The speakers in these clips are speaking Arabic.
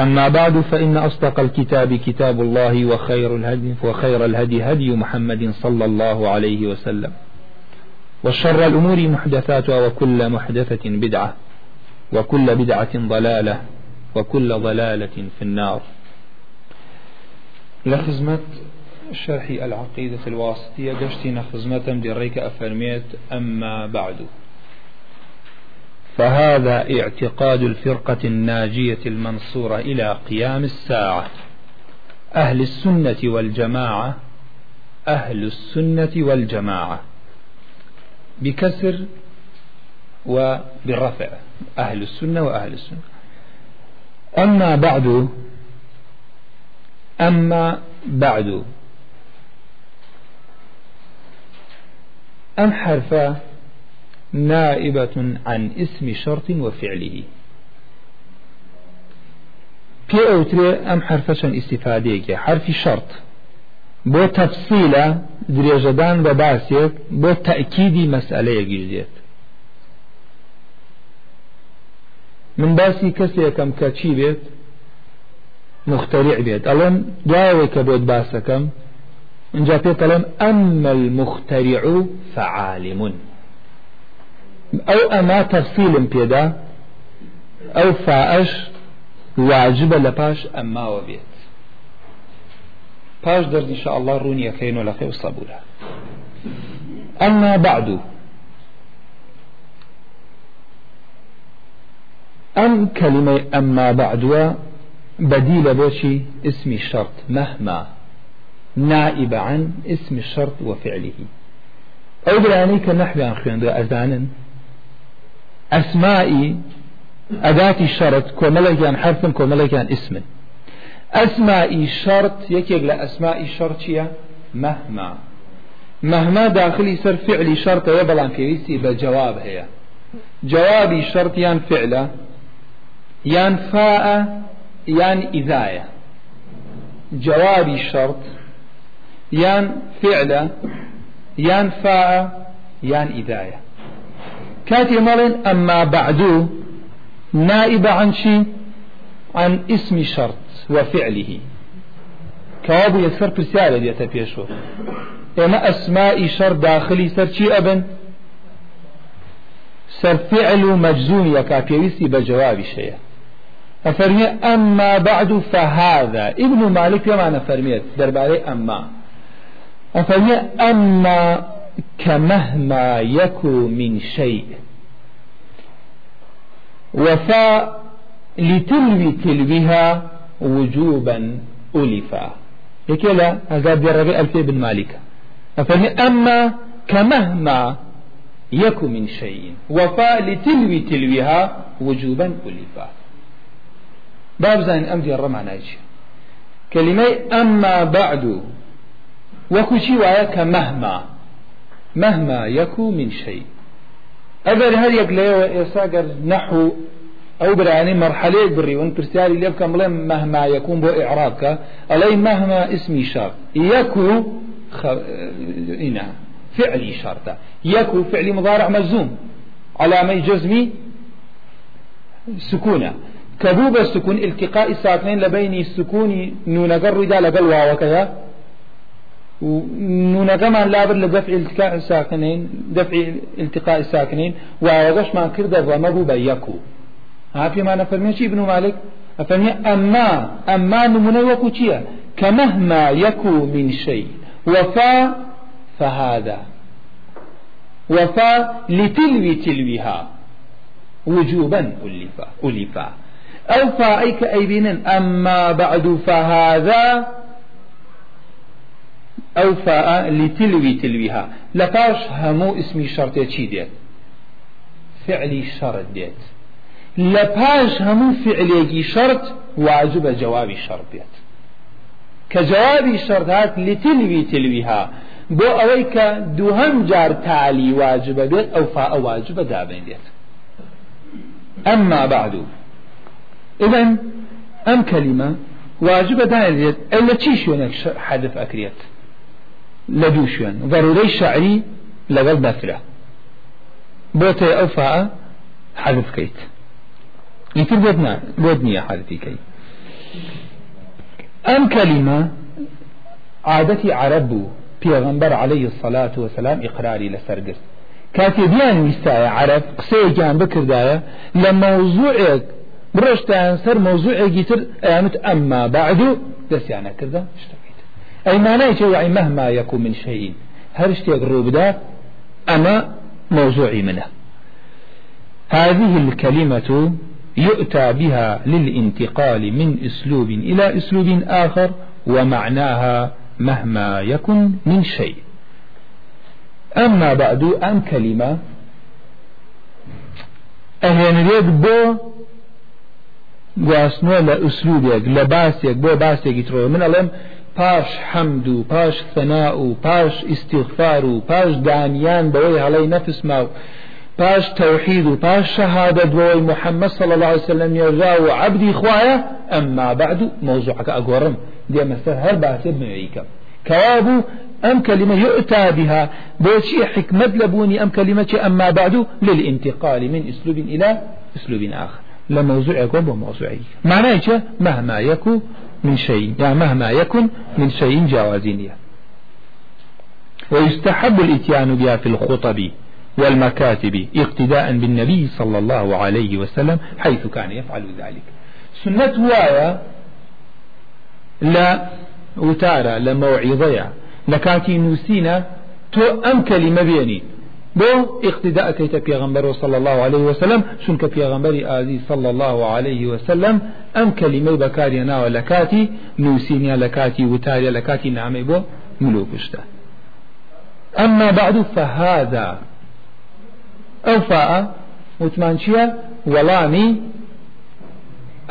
أما بعد فإن أصدق الكتاب كتاب الله وخير الهدي وخير الهدي هدي محمد صلى الله عليه وسلم. وشر الأمور محدثاتها وكل محدثة بدعة وكل بدعة ضلالة وكل ضلالة في النار. لخزمة شرح العقيدة الواسطية قشتنا خزمة بريك أفرميت أما بعد. فهذا اعتقاد الفرقة الناجية المنصورة إلى قيام الساعة. أهل السنة والجماعة أهل السنة والجماعة. بكسر وبالرفع أهل السنة وأهل السنة. أما بعد أما بعد أم حرفا نائبة عن اسم شرط وفعله. في أوتري أم حرفشن استفاديك. حرف شرط. بو تفصيلة دريجدان بباسيك بو تأكيدي مسألة يجيزيت. من باسي كسي كم كاتشي بيت مخترع بيت. ألون دواوي بيت باسكم. إن جاءت أما المخترع فعالم. أو أما تفصيل بيدا أو فاش واجب لباش أما وبيت. باش درد إن شاء الله روني كينو لخي وصبولا أما بعد. أم كلمة أما بعد بديل بوشي اسم الشرط مهما. نائب عن اسم الشرط وفعله. أو براني كنحو عن خيان أزانا أسمائي أداة الشرط كوملكان حرف كوملكان اسم أسمائي شرط يكيق لأسماء الشرط مهما. مهما داخلي سر فعلي شرط يبلان في بجواب هي جوابي شرط يان فعله يان فاء يان إذاية. جوابي الشرط يان فعله يان فاء يان إذاية. كاتي مالين أما بعد نائب عن شي؟ عن اسم شرط وفعله. كوابو يكسر برسالة ديتا بيشو إما أسماء شرط داخلي سر شي أبن؟ سر فعل مجزوم يكا بيويسي بجواب شيء. أفرمي أما بعد فهذا. ابن مالك يما نفرميت درباري أما. أفرمي أما كمهما يكو من شيء. وفاء لتلوي تلوها وجوبا ألفا يكلا هذا جرب ألفي بن مالك. أما كمهما يكو من شيء. وفاء لتلوي تلوها وجوبا ألفا باب زين أمدي الرمى كلمة أما بعد. وكشي وياك مهما مهما يكو من شيء. أبر هل يقلي يساقر نحو أو براني مرحلة بري وان برسالي يبقى مهما يكون بو إعرابك علي مهما اسمي شرط يكو خ... إنا فعلي شرطة يكو فعلي مضارع مجزوم علامة جزمي سكونة. كبوب السكون التقاء الساكنين لبين السكون نون قر رجال قل وكذا. نون كمان لابد لدفع التقاء الساكنين دفع التقاء الساكنين. وغش ما كرد الرمب بيكو. ها في ما نفرمي ابن مالك؟ أفرمي أما أما نمنا وكو كمهما يكو من شيء. وفا فهذا. وفا لتلوي تلويها. وجوبا ألفا ألفا. أو فائك أي بين أما بعد فهذا أو فاء لتلوي تلويها. لفاش همو اسمي شرطي چي ديت؟ فعلي شرط ديت. لپاش همو فعليكي شرط واجب جوابي شرط بيت كجوابي شرط هات لتلوي تلويها. بو اويك دوهم جار تعالي واجب بيت أو فاء واجب دابين بيت أما بعد. اذا أم كلمة واجب دابين بيت إلا تشيش يونك حدث أكريت؟ يون ضروري شعري لغل نفله بوتي أو فاء حذف كيت. يتر بودنا بودنيا حذفي كيت. أم كلمة عادتي عرب پیغمبر عليه الصلاة والسلام إقراري لسرقس كاتي ديان ويستايا عرب قسي جان بكردايا لموضوعك برشتان سر موضوعك يتر ايامت أما بعد دس يعني كذا اشتغيت أي معنى يعني مهما يكون من شيء هرشتي أقرب ده أما موضوعي منه. هذه الكلمة يؤتى بها للانتقال من أسلوب إلى أسلوب آخر ومعناها مهما يكن من شيء. أما بعد أم كلمة؟ اهنريك بو گواستنەوە لە ئوسلوبێک لە باسێک بۆ باسێکی ترۆ من ئەڵێم پاش حەمد و پاش ثەنا و پاش ئیسیغفار و پاش دانیان بەوەی هەڵەی نەفسما و باش توحيد باش شهادة دوي محمد صلى الله وسلم يرجع عبدي خوايا أما بعد موضوعك أقورم دي مثل هر باسي بمعيك كوابو أم كلمة يؤتى بها. بوشي حكمة لبوني أم كلمة أما بعد للانتقال من أسلوب إلى أسلوب آخر. لموضوع يكون بموضوعي معناه مهما يكون من شيء يعني مهما يكن من شيء جوازينية ويستحب الإتيان بها في الخطب والمكاتب اقتداء بالنبي صلى الله عليه وسلم حيث كان يفعل ذلك. سنة وايا لا وتارا لموعظية لكاتي نوسينا تو أم كلمة بيني. بو اقتداء كيت پیغمبر صلى الله عليه وسلم شنك پیغمبر آزي صلى الله عليه وسلم أم كلمة بكارينا ولكاتي نوسينيا لكاتي وتاريا لكاتي نعمي بو ملوكشتا أما بعد فهذا ئەو فاء وتمان چییە؟ وەڵامی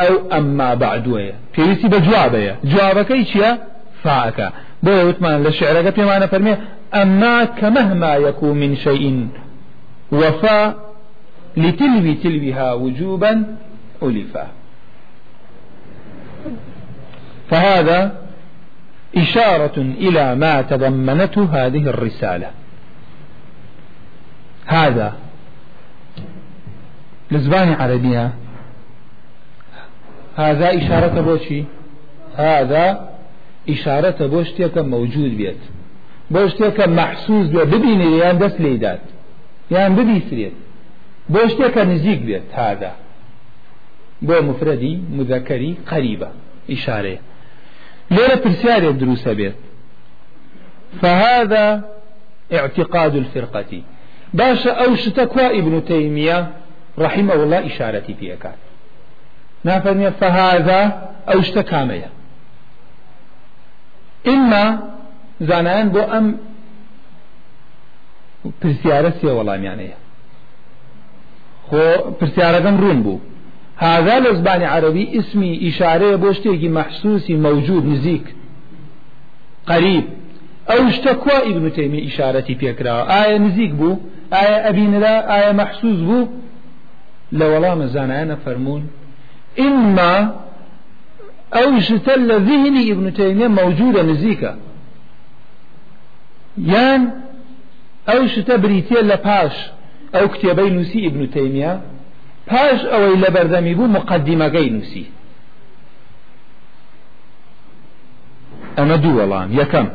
ئەو ئەمما بعدوەیە. پێویستی بە جوابەیە. جوابەکەی چییە فاعەکە بۆ وتمان لە شعرەکە پێمانە فەرمێ ئەمما كمهما يكون من شيء وفاء لتلوي تلوها وجوبا ألفا. فهذا إشارة إلى ما تضمنته هذه الرسالة. هذا لزبان عربية. هذا إشارة بوشي. هذا إشارة بوشتك موجود بيت. بوشتك محسوس بيت. ببيني يان دس ليدات. يان ببي سريت بوشتك نزيق بيت. هذا. بو مفردي مذكري قريبة. إشارة. ليلة برسالة دروسة بيت. فهذا اعتقاد الفرقة. باشا أو شتكوا ابن تيمية رحمه الله إشارتي في أكاد. نافرمي فهذا أو اشتكامية إما زانان بو أم پرسیارە سێ وەڵامیانەیە. خۆ پرسیارەکەم ڕوون بوو. هذا لە زبانی عربی اسمی ئیشارەیە بۆ شتێکی مەحسوسی مەوجود نزیک قریب ئەو شتە کوا ئیبن تەیمی ئیشارەتی پێکراوە ئایا نزیک بوو ئایا ئەبینرا ئایا مەحسوس بوو لە وەڵامە زانایانە فەرمونون ئما ئەو شتە لە ذهنی ئیبن تەیمیە موجودە نزیکە یان ئەو شتە بریتە لە پاش ئەو کتێبەی نووسی ئیبن تەیمیە پاش ئەوەی لە بەردەمی بوو مقدمەکەی نووسی ئەمە دوو وەڵام یەکەم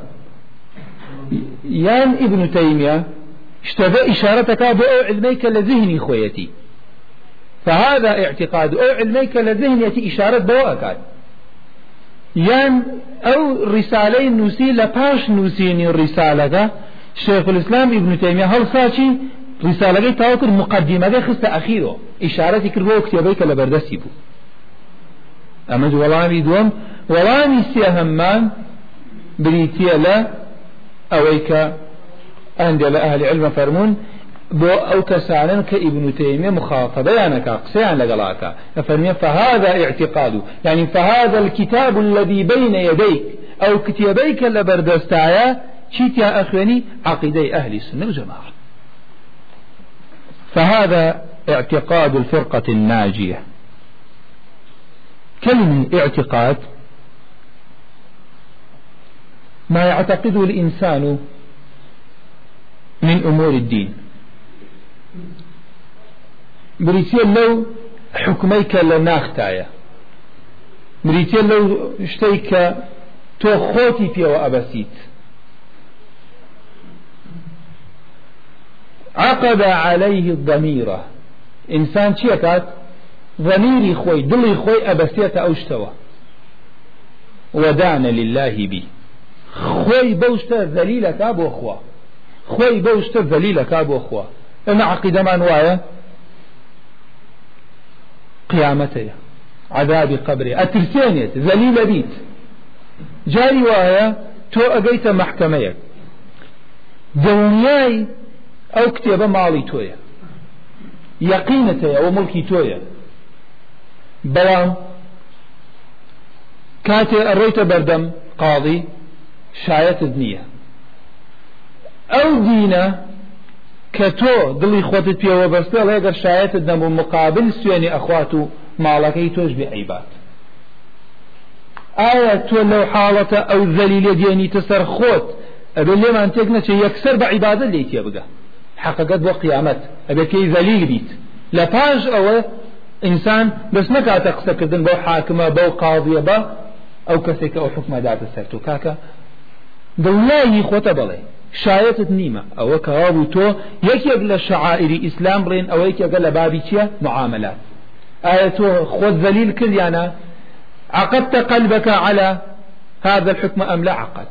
يان ابن تيمية اشتبه إشارتك بأو علميك لذهني خويتي. فهذا اعتقاد أو علميك لذهنيتي إشارة بواكات يان أو رسالة نوسي لباش نوسيني الرسالة شيخ الإسلام ابن تيمية هل ساشي رسالة تاوكر مقدمة خست أخيره إشارتي كربو كتابيك لبردسي بو أمد ولامي دوم ولامي سيهمان بريتيا لا أويك عند أهل علم فرمون بو أو كسانا كابن تيمية مخاطبة يعني قسيان لقلاك ففرمي فهذا اعتقاد. يعني فهذا الكتاب الذي بين يديك. أو كتابيك لبردستايا شيت يا أخواني عقيدة أهل السنة والجماعة فهذا اعتقاد الفرقة الناجية. كلمة اعتقاد ما يعتقده الإنسان من أمور الدين. بریتە لەو حکمەی کە لە ناختایە. بریتە لەو شتەی کە تۆ خۆتی عقد عليه الضميرة إنسان ئەکات ضميري خوي خۆی ئەبەستێتە ئەو شتەوە. ودان لله بي. بەو شتە ذەلیلەکە بۆ خوا. خۆی بەو شتە ذەلیلەکە بۆ خوا. ئەمە عقیدەمان وایە؟ قيامته. عذاب قبره. أترسينيت ذليل بيت. جاري وهي تو أجيت محكمة دنياي أو كتابة مالي تويا يقينته وملكي تويا بلام كاتي الريت بردم قاضي شاية الدنيا أو دينه کە تۆ دڵی خۆتت پێوە بەستە لەگەر شایەتت دەم مقابل سوێنی ئەخوات و ماڵەکەی تۆش بێ عیبات. ئایا تۆ لەو حاڵەتە ئەو ذەلیلە دێنیتە سەر خۆت ئەبێ لێمان تێک نەچێ یەکسەر بە عیبادە لێ تێ بگە؟ حقەکەت بۆ قیامەت ئەبێ کەی ذەلیل بیت. لە پاش ئەوە ئینسان بەس نەکاتە قسەکردن بەو حاکمە بەو قاضیە بە ئەو کەسێک ئەو حکمە داتە سەر تو کاکە دڵناوی خۆتە بڵێ. شایەتت نیمە. ئەوە کەوا تۆ یەکێک لە شعائری ئیسلام بڵێن ئەوە یەکێکە لە بابی چییە؟ معاملات. ئایا تۆ خۆت ذلیل کردیانە عقدت قلبك على هذا الحكم أم لا عقد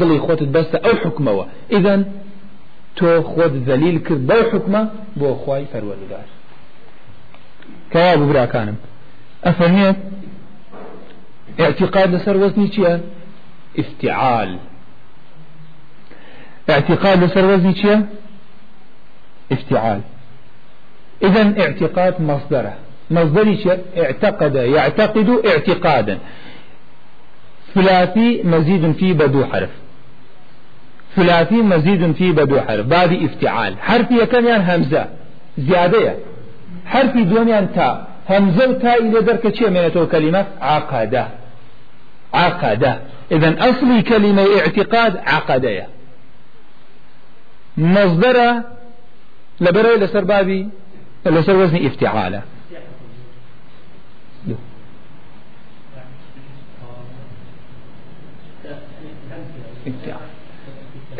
دڵی خۆتت بەستە ئەو حکمەوە. ئیدەن تۆ خۆت ذلیل کرد بەو حکمە بۆ خی پەروەردگار. کەوا ببراکانم ئەفەرمێت اعتقاد لەسەر وەزنی افتعال. اعتقاد لسر چيه افتعال. اذا اعتقاد مصدره. مصدري چيه اعتقد يعتقد اعتقادا. ثلاثي مزيد في بدو حرف. ثلاثي مزيد في بدو حرف. بابي افتعال. حرفي كم يعني همزة؟ زيادة حرفي دوم يعني تا. همزة وتا إلى درك چيه من كلمة عقدة. عقدة. إذا أصلي كلمة اعتقاد عقدية مصدر لبروي لسر بابي لسر وزن افتعاله.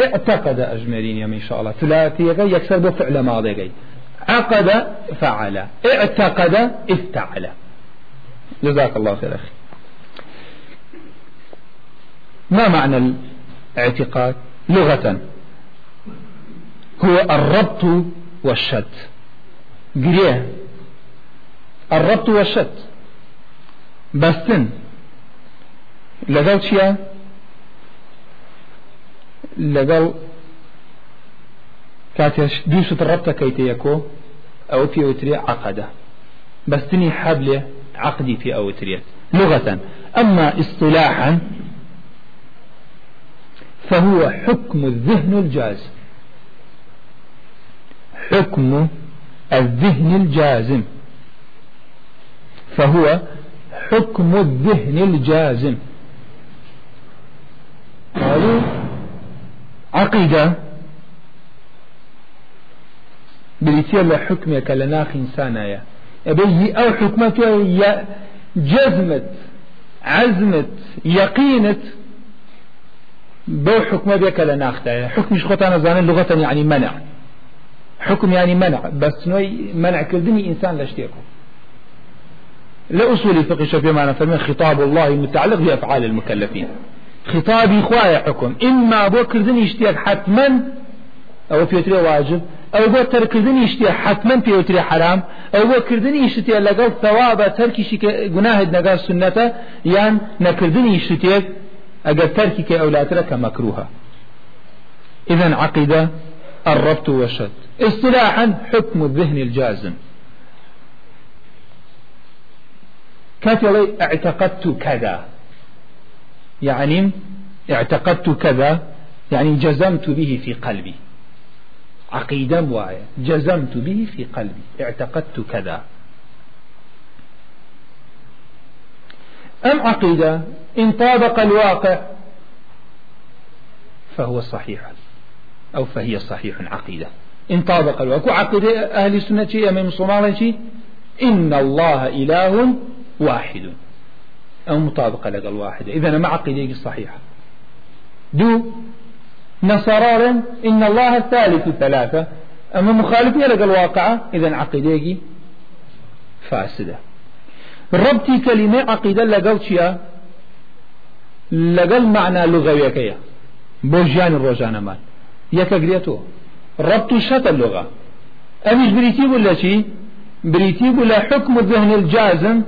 اعتقد أجمرين يا إن شاء الله ثلاثي يكسر بفعل ماضي عقد فعل اعتقد افتعل جزاك الله خير أخي ما معنى الاعتقاد؟ لغة هو الربط والشد. قريه الربط والشد. بستن. لقل شيا. لقل كاتش دوسة الربط كيتيكو أو في أوتري عقدة. بستني حبل عقدي في أوتريت لغة. أما اصطلاحا فهو حكم الذهن الجازم حكم الذهن الجازم. فهو حكم الذهن الجازم. قالوا عقيدة. بريتيا لحكمك لناخ إنسانا أبي أو حكمته جزمت عزمت يقينت. بو حكمة بك لناخته حكم شخوتانا زانا لغة يعني منع. حكم يعني منع بس نوي منع كردني إنسان لاشتيكو لأصول الفقه الشافعي معنا فمن خطاب الله متعلق بأفعال المكلفين. خطابي خوايا حكم إما بو كردني يشتيك حتما أو في يتري واجب أو بو تركردني يشتيك حتما في يتري حرام أو بو كردني يشتيك لقل ثواب تركي شك جناه نقال سنة يعني نكردني يشتيك أجر تركي كأولاد لك مكروها إذا عقيدة الربط والشد. اصطلاحا حكم الذهن الجازم. كاتلي اعتقدت كذا. يعني اعتقدت كذا يعني جزمت به في قلبي. عقيدة موايا جزمت به في قلبي. اعتقدت كذا. أم عقيدة؟ إن طابق الواقع فهو صحيح. أو فهي صحيح عقيدة. إن طابق الواقع عقيدة أهل السنة أمام صومالي إن الله إله واحد. أو مطابقة لك الواحدة إذا ما عقيدة صحيحة. دو نصرارا إن الله الثالث ثلاثة. أما مخالفين لك الواقع إذا عقيدة فاسدة. ربطي كلمة عقيدة لقل شيئا؟ لقل معنى لغوية كيا؟ بوجيان الروجانة مال. يكا قريتو ربط شت اللغة. أمش بريتي ولا شي بريتي ولا حكم الذهن الجازم.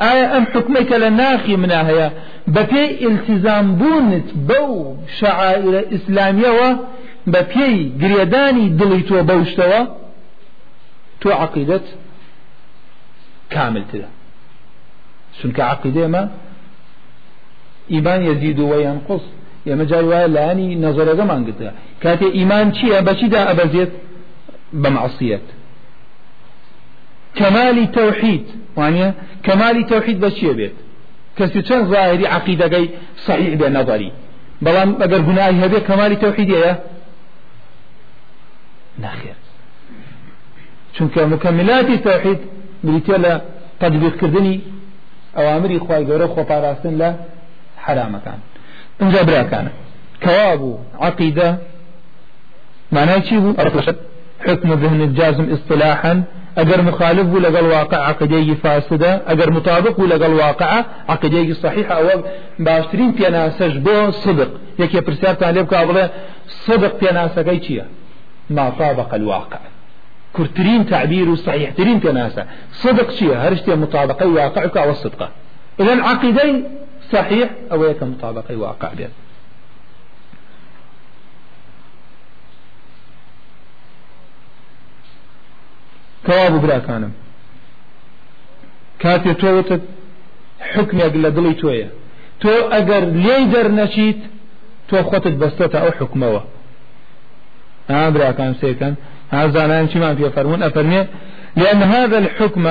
آية أم حكمك لناخي منها هي بپی التزام بونت بو شعائر إسلامية و بپی قريداني دلي تو بوشتوا تو عقيدة كامل تدا سنك عقيدة ما إيمان يزيد وينقص ئێمە جار وایە لایانی نەزۆرەگەمان گرتە کاتێ ئیمان چییە؟ بەچیدا ئەبەزێت بە معسیەت کەمالی تەوحید وانە کەمالی تەوحید بە چیە بێت؟ کەسی چەند زاهری عقیدەکەی صحیح بێ نەظری بەڵام ئەگەر گوناهی هەبێ کەمالی تەوحیدەیە ناخێر. چونکە مکەملاتی تەوحید بریتە لە تەدبیقکردنی ئەوامری خوای گەورە خۆپاراستن لە حرامەکان. اینجا براکانە کەوا بوو عقیدە معنای چی بوو حكم ذهن الجازم اصطلاحا. اگر مخالف بو لقى الواقع عقيدة فاسدة. اگر مطابق بو لقى الواقع عقيدة صحيحة أو باشترين بيناسج بو صدق. يكي برسالة تعليب كابلة صدق بيناسة كي ما طابق الواقع. كرترين تعبير صحيح ترين بيناسة صدق شيء هرشتي مطابقة واقعك أو الصدقة اذا عقيدة صحيح أو يك مطابقة واقع بيت تەواو براکانم کاتێ تۆوتت حکمێک لە دڵی تۆیە تۆ ئەگەر لێی دەرنەچیت تۆ خۆتت بەستێتە ئەو حکمەوە ها براکان سێکەن ها زانان چیمان پێ فەرمون ئەفەرمێ لأن هذا الحكم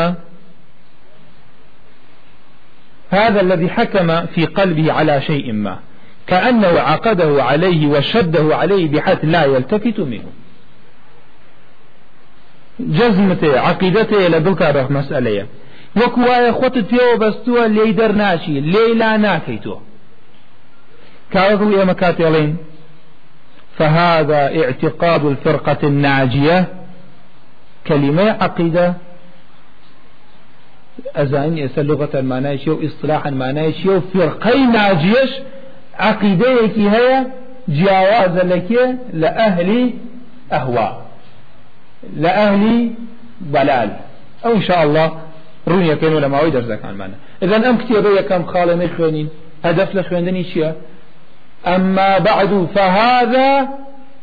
هذا الذي حكم في قلبه على شيء ما كأنه عقده عليه وشده عليه بحيث لا يلتفت منه. جزمته عقيدته كاره مسألة. وكوايا خطت فيه بستوى لي در ناشي لي لا ناكيتو. كأغو يا مكاتلين فهذا اعتقاد الفرقة الناجية. كلمة عقيدة. أزاين يسأل لغة المعنايشي وإصطلاحا المعنايشي وفرقي ناجيش عقيدة كي هي جواز لك لأهل أهواء لأهل ضلال أو إن شاء الله رونيا كانوا لما ويدر زكان معنا إذا أم كتير كم خالة مخوانين هدف لخواندني شيء أما بعد فهذا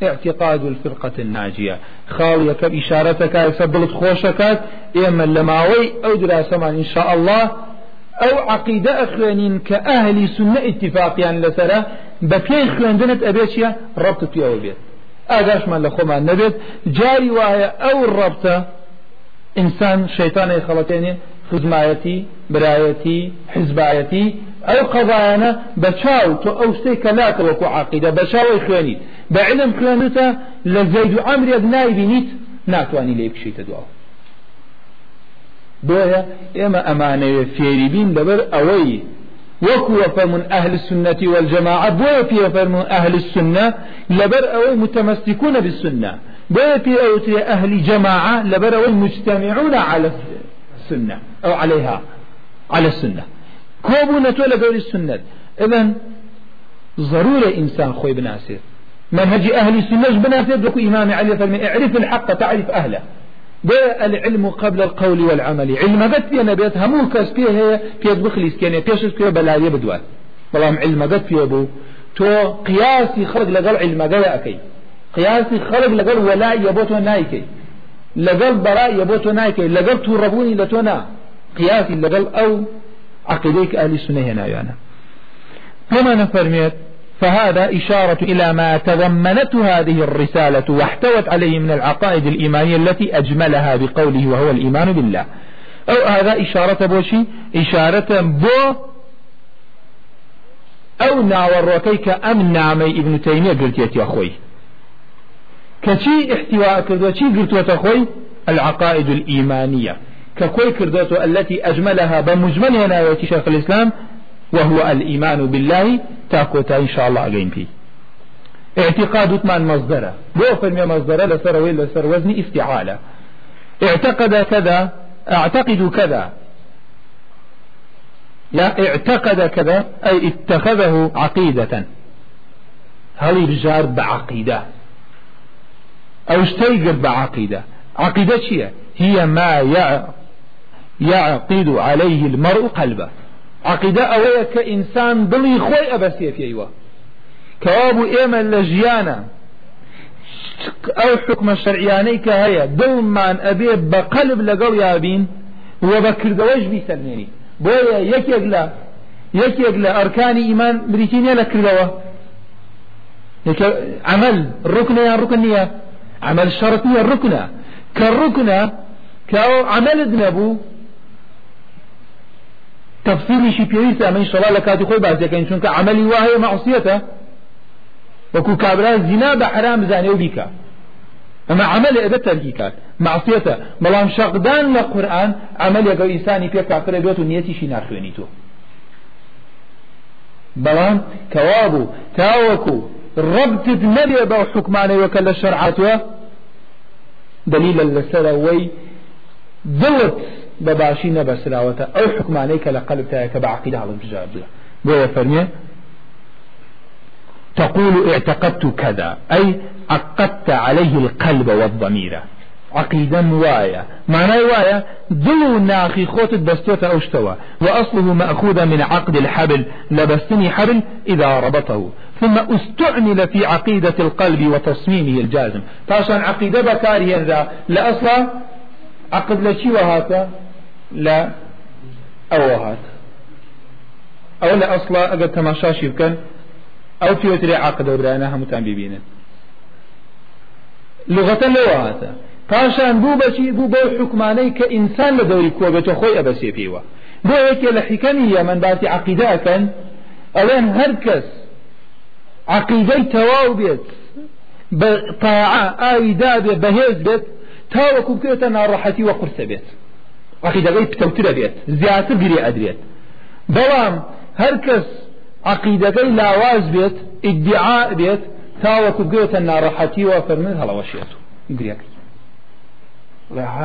اعتقاد الفرقة الناجية. كم إشارتك يسبلت خوشك إما لماوي أو دراسة إن شاء الله أو عقيدة أخوانين كأهل سنة اتفاقيا لسرة بكي خوندنت أبيشيا ربط أو بيت. ئاگاشمان لە خۆمان نەبێت جاری وایە ئەو ڕەبتە ئینسان شەیتانەی خەڵەتێنێ خزمایەتی برایەتی ئەو قەضایانە بە چاو تۆ ئەو شتەی کە لاتە وەکو عقیدە بە چاوی خوێنیت. بە علم خوێنتە لە زەید و ئەمرێک نایبینیت ناتوانانی لێ بکشیتە دواوە. بۆیە ئێمە ئەمانەوێ فێری بین لەبەر ئەوەی وكو فرمون أهل السنة والجماعة بو في فرمون أهل السنة لبر أو متمسكون بالسنة بو في أو أهل جماعة لبر أو مجتمعون على السنة أو عليها على السنة كوبو نتولى قول السنة. إذن ضروري إنسان خوي بناسر منهج أهل السنة بناسر دوكو إمام علي فرمي اعرف الحق تعرف أهله. بۆیە العلم قبل القول والعمل. علمەکەت پێ نەبێت هەموو کەس پێ هەیە پێت بخلیسکێنێ پێشت پێ بەلاریە بدوات بەڵام علمەکەت پێ بوو تۆ قیاسی خەڵک لەگەڵ علمەکەی ئەەکەی قياسي خلق لقل ولاء يبوتو نايكي. لقل براء يبوتو نايكي. لقل توربوني لتونا قياسي لقل أو عقيديك أهل السنة هنا يعني كما نفرميت؟ فهذا إشارة إلى ما تضمنته هذه الرسالة واحتوت عليه من العقائد الإيمانية التي أجملها بقوله وهو الإيمان بالله. أو هذا إشارة بوشي إشارة بو أو ناوەڕۆکەی أم نامي ابن تيمية قلت يا أخوي. كشي احتواء كردو چی گرتوتە خۆی العقائد الإيمانية. ككوي كردوتو التي أجملها بمجملها ناويتي شيخ الإسلام وهو الإيمان بالله تاكوتا إن شاء الله أجين فيه. اعتقاد من مصدرة. بو فرمي مصدرة لسر لسر وزن استعالة. اعتقد كذا أعتقد كذا. لا اعتقد كذا أي اتخذه عقيدة. هل يبجار بعقيدة؟ أو اشتيقر بعقيدة؟ عقيدة هي ما يعقد عليه المرء قلبه. عقيدة أوية كإنسان ضلي خوي أبسي في أيوة. كوابو إيما لجيانا. أو حكم الشرعياني كهيا. دڵمان ئەبێ بقلب لقل يابين. وبكردوش بيسلميني بۆیە یەکێک لە یەکێک لە ئەرکانی ئیمان بریتینە لە کردەوە عمل یان ڕکن نییە عمل ڕکنە کە ڕکنە کە عملت نەبوو تفسيري پێویستە ئەمەی شڵا لە کاتی خۆی بازەکەین چونکە عملی وایە مەعسیەتە وەکو کابرا زینا بە حرام بزانێ و بیکە ئەمە عمل ئەبێت تەرکی کات معصیەتە بەڵام شەقدان لە قورآن عملێکە ئیسانی پێ کافرە بێت و نیەتیشی ناخوێنی تۆ بەڵام کەوابوو تاوەکو ڕبتت نەبێ بەو حکمانەوەکە لە شەرعاتوە دلیلە لەسەرەوەی دڵت ئەو حکمانەی کە لە قەلبتایە کە بە عقیدە هەڵبژار بێ بۆیە فەرمێ تقول اعتقدت كذا أي عقدت عليه القلب والضمير. عقيدا وايا معنى وايا دلو ناخي خوت دستوت أو اشتوى. وأصله مأخوذ من عقد الحبل لبستني حبل إذا ربطه. ثم استعمل في عقيدة القلب وتصميمه الجازم. فعشان عقيدة بكاري ذا لأصلا عقد لشي وهاتا لا أو هات أو لا أصلا أقد تماشاشي بكن أو في وتري عقد وبرانا همتان ببينن لغة لواتا پاشان بوو بەچی بوو بەو حکمانەی کە ئینسان لە دەوری کۆ بێتە خۆی ئەبەسێ پێوە بۆ یەکێ لە حیکەمی یەمەن باسی عقیداکەن ئەڵێن هەر کەس عقیدەی تەواو بێت بە تاعا ئاوی دابێ بەهێز بێت بێت عقیدەکەی پتەوترە بێت زیاتر گرێ ئەدرێت بەڵام هەر کەس عقيدەکەی لاواز بێت ئیدعا بێت تاوەکو بگوێتە ناڕەحەتی و فەرمن هەڵەوەشێت و گرێەکەی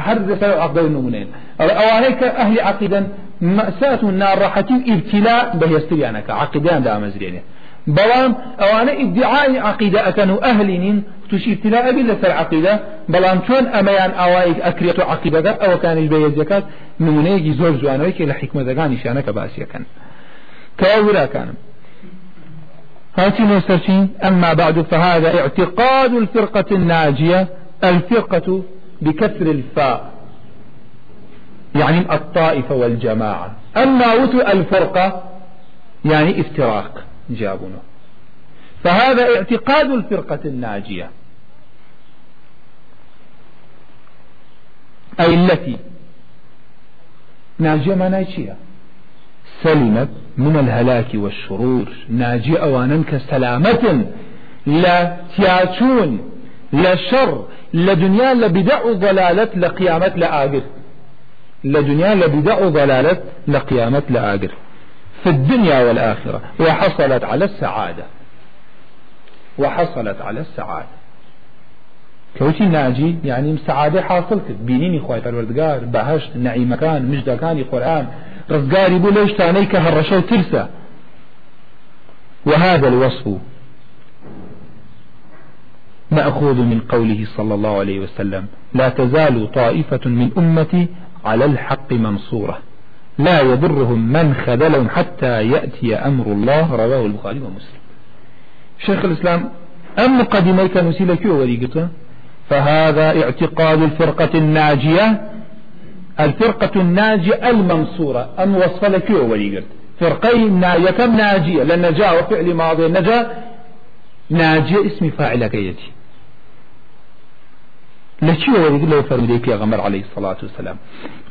هەر دەسەر عقدە نمونێن ئەوانەی کە ئەهلی عقیدەن مەسات و ناڕەحەتی و ئیبتیلا بەهێستریانەکە عقیدیان دامەزرێنێ بەڵام ئەوانە ئیدعای عقیدە ئەکەن و ئەهلی نین توش ابتلا ئەبی لەسەر عقیدە بەڵام چۆن ئەمەیان ئاوایك ئەکرێت و عقیدەکە ئەوەکانی بەهێزەکەات نمونەیەکی زۆر جوانەوەی لە حکمەدەگانیشانەکە باسیەکەن کەوا كانم هاتي نوسرشين أما بعد فهذا اعتقاد الفرقة الناجية الفرقة بكسر الفاء يعني الطائفة والجماعة. أما وتو الفرقة يعني افتراق. جابونه. فهذا اعتقاد الفرقة الناجية. أي التي ناجية ما ناجية. سلمت من الهلاك والشرور. ناجي أوانا كسلامة. لا تياتون لا شر لا دنيا لا بدع ضلالة لا لا آقر لا دنيا لا بدع ضلالة لا لا آقر في الدنيا والآخرة. وحصلت على السعادة. وحصلت على السعادة. كوتي ناجي يعني سعادة حاصلت بينيني خواهي الوردقار بهشت نعيمكان مجدكاني قرآن. ڕزگاری بوو لەو شتانەی کە هەڕەشە و وهذا الوصف مأخوذ من قوله صلى الله عليه وسلم. لا تزال طائفة من أمتي على الحق منصورة. لا يضرهم من خذلهم حتى يأتي أمر الله رواه البخاري ومسلم. شيخ الإسلام أم مقدمي كنسي كيو وليقته فهذا اعتقاد الفرقة الناجية الفرقة الناجية المنصورة. أم وصف لكيو وليقت فرقين كم ناجية؟ لأن جاء وفعل ماضي نجا ناجية اسم فاعل كيتي لشي ورد له فرمي في غمر عليه الصلاة والسلام؟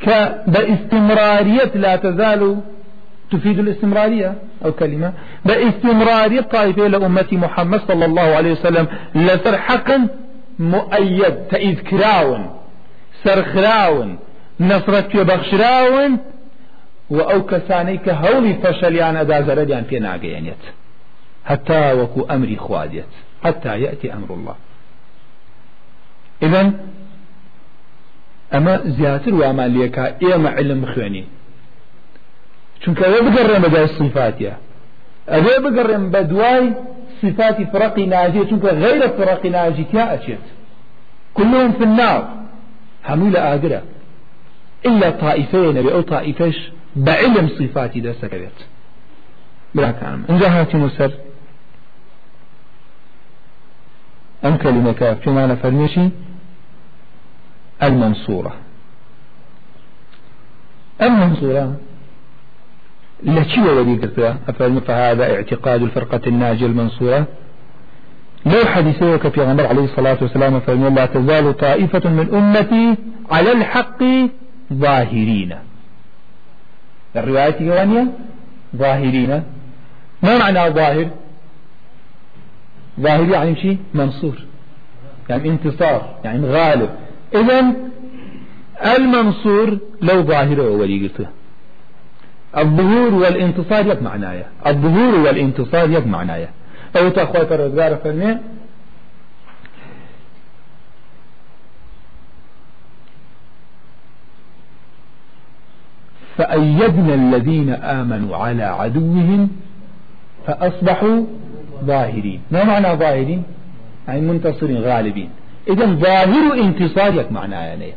كباستمرارية لا تزال تفيد الاستمرارية أو كلمة باستمرارية طائفة لأمة محمد صلى الله عليه وسلم لسر حقا مؤيد تأيد كراون سرخراون نصرت بخشراون وأو كسانيك هولي فشليان أدا زرديان في ناقيانيت حتى وكو أمري خواديت حتى يأتي أمر الله إذن أما زياتر وما ليكا إيما علم خواني. چونکە ئەوێ بگەڕێن بەدای صفاتە ئەوێ بگەڕێن بە دوای صفاتی فرقی ناجێت چونکە غیرە فرقی تیا ئەچێت؟ كلهم في النار. همو لآقرة إلا طائفين نبي أو طائفش بعلم كلام انجا هاتي مسر أم كلمة كاف كما نفرميشي المنصورة. المنصورة لشي ولي قلتها فهذا اعتقاد الفرقة الناجية المنصورة. لو حديثه في غمر عليه الصلاة والسلام فإن لا تزال طائفة من أمتي على الحق ظاهرين. الرواية كوانية ظاهرين. ما معنى ظاهر؟ ظاهر يعني شيء؟ منصور. يعني انتصار يعني غالب. إذا المنصور لو ظاهره ولي قلته. الظهور والانتصار يك معنايا الظهور والانتصار يك معنايا أو تخوي فرزگار فرمي فأيدنا الذين آمنوا على عدوهم فأصبحوا ظاهرين. ما معنى ظاهرين؟ يعني منتصرين غالبين. إذا ظاهر انتصار يك معنايا يعني.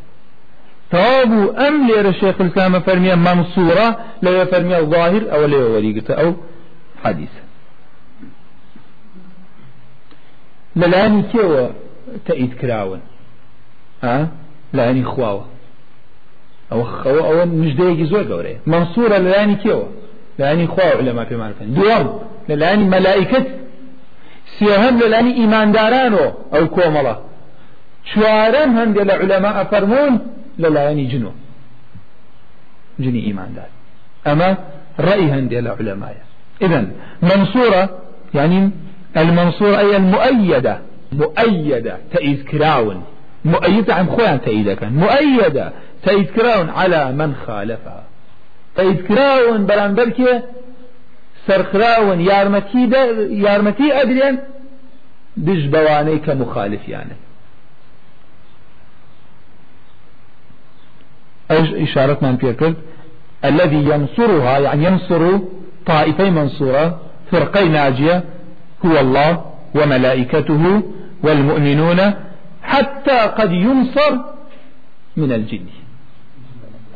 تابو أم لير الشيخ الإسلام فرمي منصورة لا فرمي ظاهر أو لا وريقة أو حديث. للاني كيو تأيد كراون ها لاني خواوة أو خوا أو مش دايق زوج أوري منصورة للاني كيو لاني خواوة علماء في معرفة دوام. للاني ملائكة. سيهم للاني شوارم هندي العلماء فرمون للايني جنو جني إيمان أما رأي هندي العلماء إذا منصورة يعني المنصورة أي المؤيدة. مؤيدة تأيد كراون. مؤيدة عن خوان كان مؤيدة تأيد كراون على من خالفها. تأيد كراون بلان بركة سرخراون يارمتي يارمتي أدريان دج بواني كمخالف يعني إشارة من بيكرد الذي ينصرها يعني ينصر طائفي منصورة فرقي ناجية هو الله وملائكته والمؤمنون حتى قد ينصر من الجن.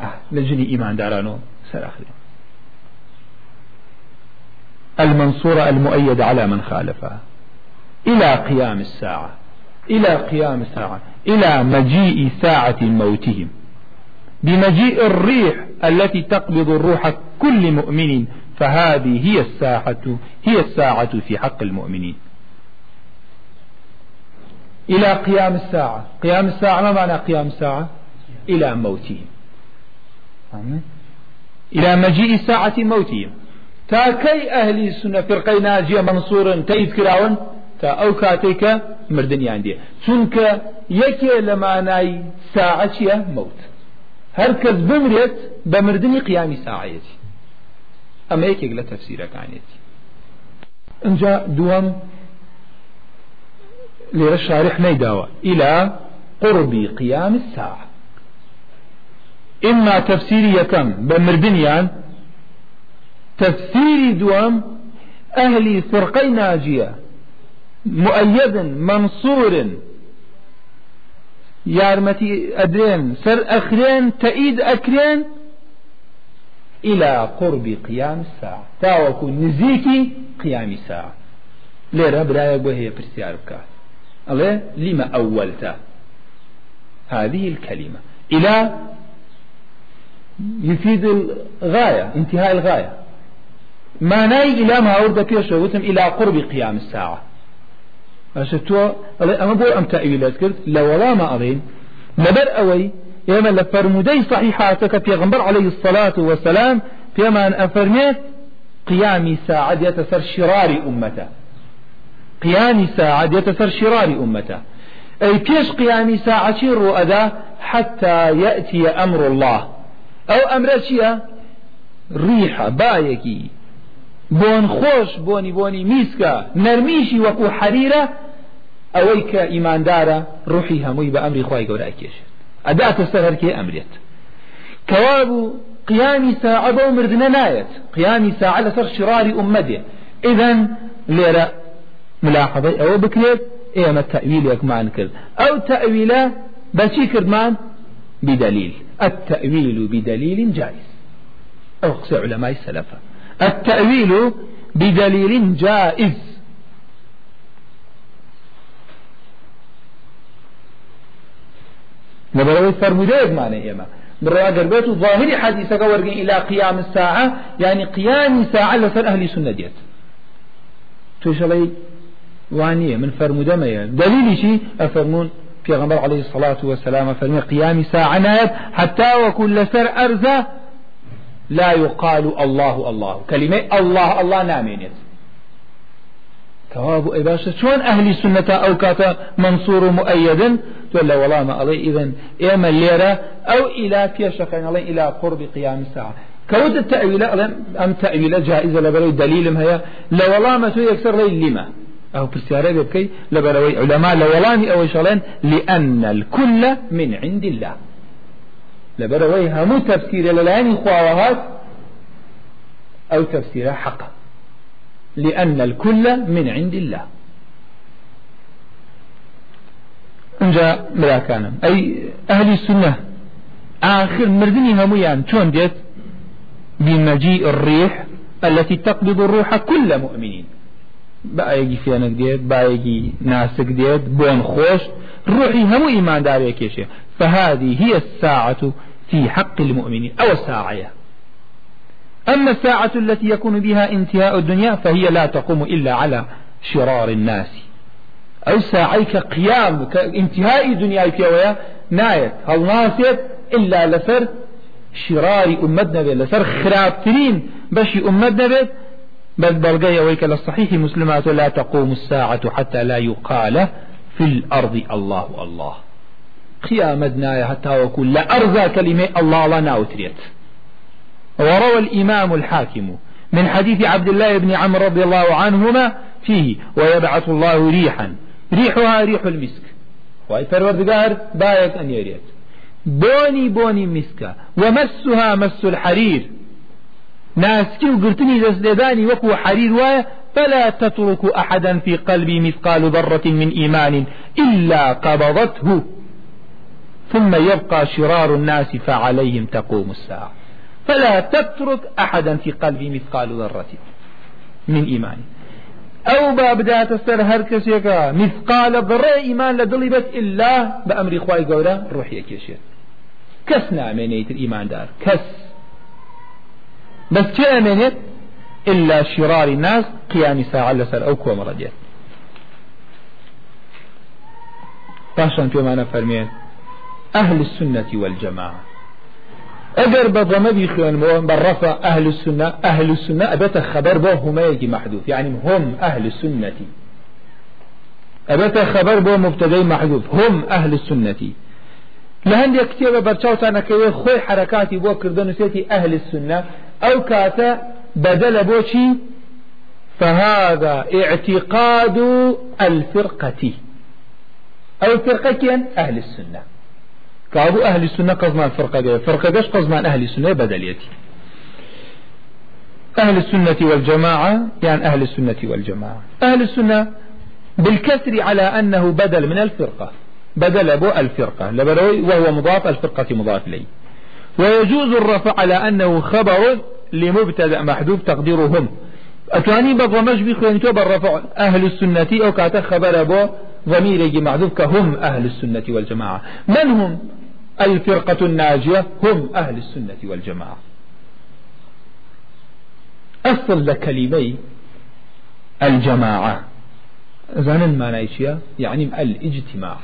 آه للجن إيمان دارانو سر المنصورة المؤيد على من خالفها. إلى قيام الساعة إلى قيام الساعة إلى مجيء ساعة موتهم. بمجيء الريح التي تقبض الروح كل مؤمن فهذه هي الساعة هي الساعة في حق المؤمنين. إلى قيام الساعة. قيام الساعة ما معنى قيام الساعة؟ إلى موتهم. إلى مجيء ساعة موتهم. تا كي أهل السنة فرقي ناجية منصور تأيد كراون تا أو كاتيك مردن ياندي سنك يكي لما ناي ساعة موت. هەر کەس بمرێت بە مردنی قیامی ساعەتی ئەمە یەکێک لە تەفسیرەکانێتی اینجا دووەم لێرە شارح نەیداوە. إلى قرب قيام الساعة. إما تفسيري يكم بمردنيان تفسيري دوام أهلي فرقي ناجية مؤيد منصور يارمتي أدرين سر أخرين تأيد أكرين إلى قرب قيام الساعة. تاوكو نزيكي قيام الساعة. ليرة برايك وهي برسيار بكات الله لما أولت. هذه الكلمة. إلى يفيد الغاية انتهاء الغاية. ما ناي إلى ما أورد بيش وتم إلى قرب قيام الساعة. أشتوا أما بو أم تأويلات كرت لولا ما أظن لبر أوي يما لفرمودي صحيحاتك في غنبر عليه الصلاة والسلام فيما أن أفرميت قيام ساعة يتسر شرار أمته. قيام ساعة يتسر شرار أمته. أي كيش قيام ساعة الرؤدا حتى يأتي أمر الله. أو أمر شيء؟ ريحة بايكي. بون خوش بوني بوني ميسكا نرميشي وكو حريرة أويك إيمان دارا روحي هموي بأمر خواهي قولا أكيش أداة السهر كي أمريت كواب قيام ساعة بو مردنا نايت قيام ساعة لسر شرار أمته إذن ليرى ملاحظة أو بكريت إيه التأويل يكمان كرد أو تأويله بشي كردمان بدليل التأويل بدليل جائز أو قصي علماء السلف التأويل بدليل جائز. نبروي فرموديك معنى إما بروا قربت ظاهر حديثك ورقين إلى قيام الساعة يعني قيام ساعة لسر أهل سنة ديت توشلي وانية من فرموده ما دليل شيء أفرمون في غمر عليه الصلاة والسلام فرمي قيام ساعة نايت حتى وكل سر أرزة لا يقال الله الله. كلمة الله الله نامينيت. كواب أي باشا شون أهل السنة أو كاتا منصور مؤيدا تقول والله ما علي إذن إما الليرة أو إلى بيشقين علي إلى قرب قيام الساعة. كود التأويل أم تأويل جائزة لبروي دليل هي؟ لو والله ما يكسر لي لما؟ أو برسيارة بكي لبروي علماء لو والله أو شغلين لأن الكل من عند الله. لبروي همو تفسير للعين خواهات أو تفسير حقا لأن الكل من عند الله. انجا ملا كان. أي أهل السنة آخر مردني هميان شون ديت بمجيء الريح التي تقبض الروح كل مؤمنين. بايجي فيانك ديت؟ بايجي ناسك ديت؟ بون خوش؟ روحي هم إيمان داريك يا شيخ. فهذه هي الساعة في حق المؤمنين أو الساعة أما الساعة التي يكون بها انتهاء الدنيا فهي لا تقوم إلا على شرار الناس. أو ساعة كقيام كانتهاء دنيا ويا نايت هل ناسيت إلا لسر شرار أمتنا بيت لسر خرابترين بشي أمتنا بيت. بل بلغي ويك للصحيح مسلمات لا تقوم الساعة حتى لا يقال في الأرض الله الله. قيامتنا حتى وكل أرضى كلمة الله لا ناوتريت. وروى الإمام الحاكم من حديث عبد الله بن عمرو رضي الله عنهما فيه ويبعث الله ريحا. ريحها ريح المسك. فروردقار بايك أن يريد بوني بوني مسكا ومسها مس الحرير. ناسكي وقرتني دسداني وكو حرير وايا فلا تترك أحدا في قلبي مثقال ذرة من إيمان إلا قبضته. ثم يبقى شرار الناس فعليهم تقوم الساعة. فلا تترك أحدا في قلبي مثقال ذرة من إيمان أو بابدا تسر هر كسيكا مثقال ذرة إيمان لدلبت إلا بأمر خواي قولا روحي كيشير كس نامينيت الإيمان دار كس. بس كأمينيت إلا شرار الناس قيام ساعة لسر أو كوم رجيت باشان في معنى فرمين أهل السنة والجماعة. اگر بضمه بيخوان بالرفع أهل السنة أهل السنة أبت خبر به هما يجي محذوف يعني هم أهل السنة. أبت خبر به مبتدأ محذوف هم أهل السنة. لهند يكتب برشاوتانا كوي خوي حركاتي بو كردن سيتي أهل السنة. أو كاتا بدل بوشي فهذا اعتقاد الفرقة. أو فرقة أهل السنة. كابو أهل السنة قزمان فرقة فرقة جاش قزمان أهل السنة بدليتي. أهل السنة والجماعة يعني أهل السنة والجماعة. أهل السنة بالكسر على أنه بدل من الفرقة. بدل أبو الفرقة. لبروي وهو مضاف الفرقة مضاف لي ويجوز الرفع على أنه خبر لمبتدأ محذوف تقديرهم. أتواني بضمج بخواني تو بالرفع أهل السنة أو كاتا خبر أبو ضمير يجي محذوف كهم أهل السنة والجماعة. من هم؟ الفرقة الناجية هم أهل السنة والجماعة. أصل لكلمي الجماعة. زان ما يعني الاجتماع.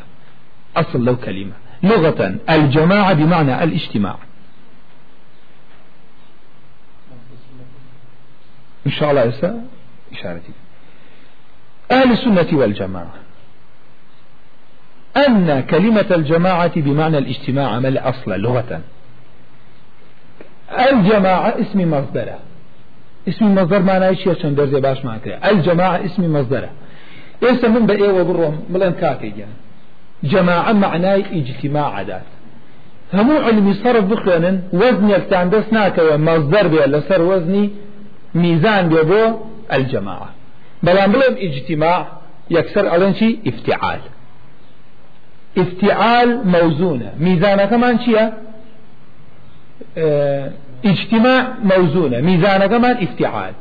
أصل لو كلمة لغة الجماعة بمعنى الاجتماع. إن شاء الله يسا إشارتي أهل السنة والجماعة. أن كلمة الجماعة بمعنى الاجتماع مل أصل لغة. الجماعة اسم مصدره اسم مصدر ما نايش يشن درجة باش ما كده الجماعة اسم مصدره إيسا من بأيه وبرهم كاكي جان جماعة معناي اجتماع عادات. همو علمي صرف بخيانا وزن يكتان دس ناكا مصدر بيه لسر وزني ميزان بيه الجماعة. بلان بلهم اجتماع يكسر شيء افتعال. افتعال موزونة. ميزانة كمان شيء آه اجتماع موزونة. ميزانة كمان افتعال.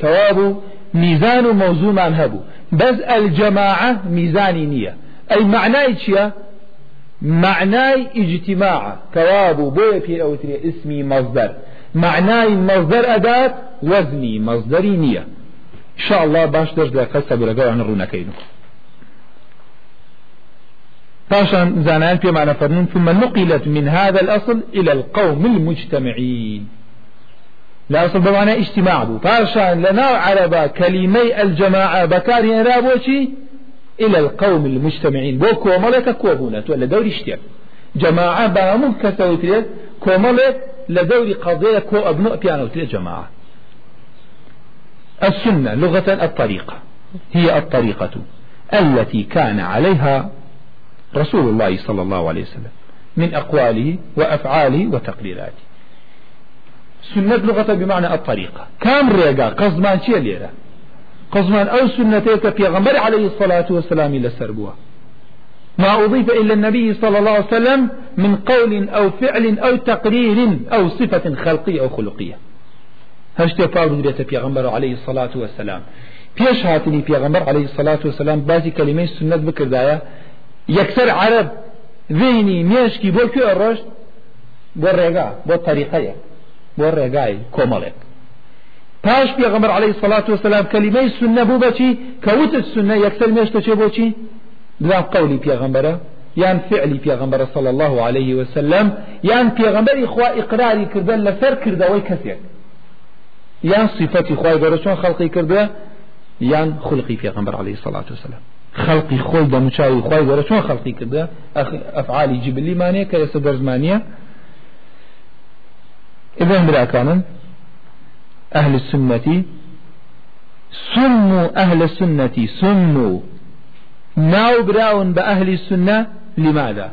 كوابو ميزان موزون هبو. بس الجماعة ميزاني نية. أي معناي شيء معناي اجتماع. كوابو بويا في أوتري اسمي مصدر. معناي مصدر أداة وزني مصدري نية. إن شاء الله باش درس لقصة برقاء عن الرونكين پاشان زانان في معنى فرنون ثم نقلت من هذا الأصل إلى القوم المجتمعين. لا أصل بمعنى اجتماع بو. پاشان لنا عربا كلمي الجماعة بكار ينرابوشي إلى القوم المجتمعين. بو كوملك كوبونت ولا دوري اشتيا جماعة بامو كسوتريت كوملك لدوري قضية كو أبناء بيانوتريت جماعة. السنة لغة الطريقة هي الطريقة التي كان عليها رسول الله صلى الله عليه وسلم من أقواله وأفعاله وتقريراته سنة لغة بمعنى الطريقة. كام ريقا؟ قصمان شيء ليرا؟ قصمان أو سنتيك في غمر عليه الصلاة والسلام إلى سربوها ما أضيف إلى النبي صلى الله عليه وسلم من قول أو فعل أو تقرير أو صفة خلقية أو خلقية. هشتي فاو في غمر عليه الصلاة والسلام. پێش هاتنی پێغەمبەر عليه الصلاة والسلام بازی کلمەی سنت بکردایە یەکسەر عرب ذهنی مێشکی بۆ کوێ ڕۆشت بۆ ڕێگا بۆ طریقەیە بۆ ڕێگای کۆمەڵێک پاش پێغەمبەر عليه الصلاة والسلام کلمەی سنە بوو بەچی کەوتت سنە یەکسەر مێشتە چێ بۆچی دوام قولی پێغەمبەرە یان فعلی پێغەمبەر صلى الله عليه وسلم یان پێغەمبەری خوا ئیقراری کردن لەسەر کردەوەی کەسێک یان صفەتی خوای گەورە چۆن خەڵقی کردووە یان خلقی پێغەمبەر عليه الصلاة والسلام. خلقي خۆی دەموچاوی خی گەورە. چۆن خەڵقی کردە؟ ئەفعالی جبلیمانەیە کە ئێستا دەرزمانیە؟ إذن براكانا أهل السنة سموا أهل السنة سموا ناو براون بأهل السنة لماذا؟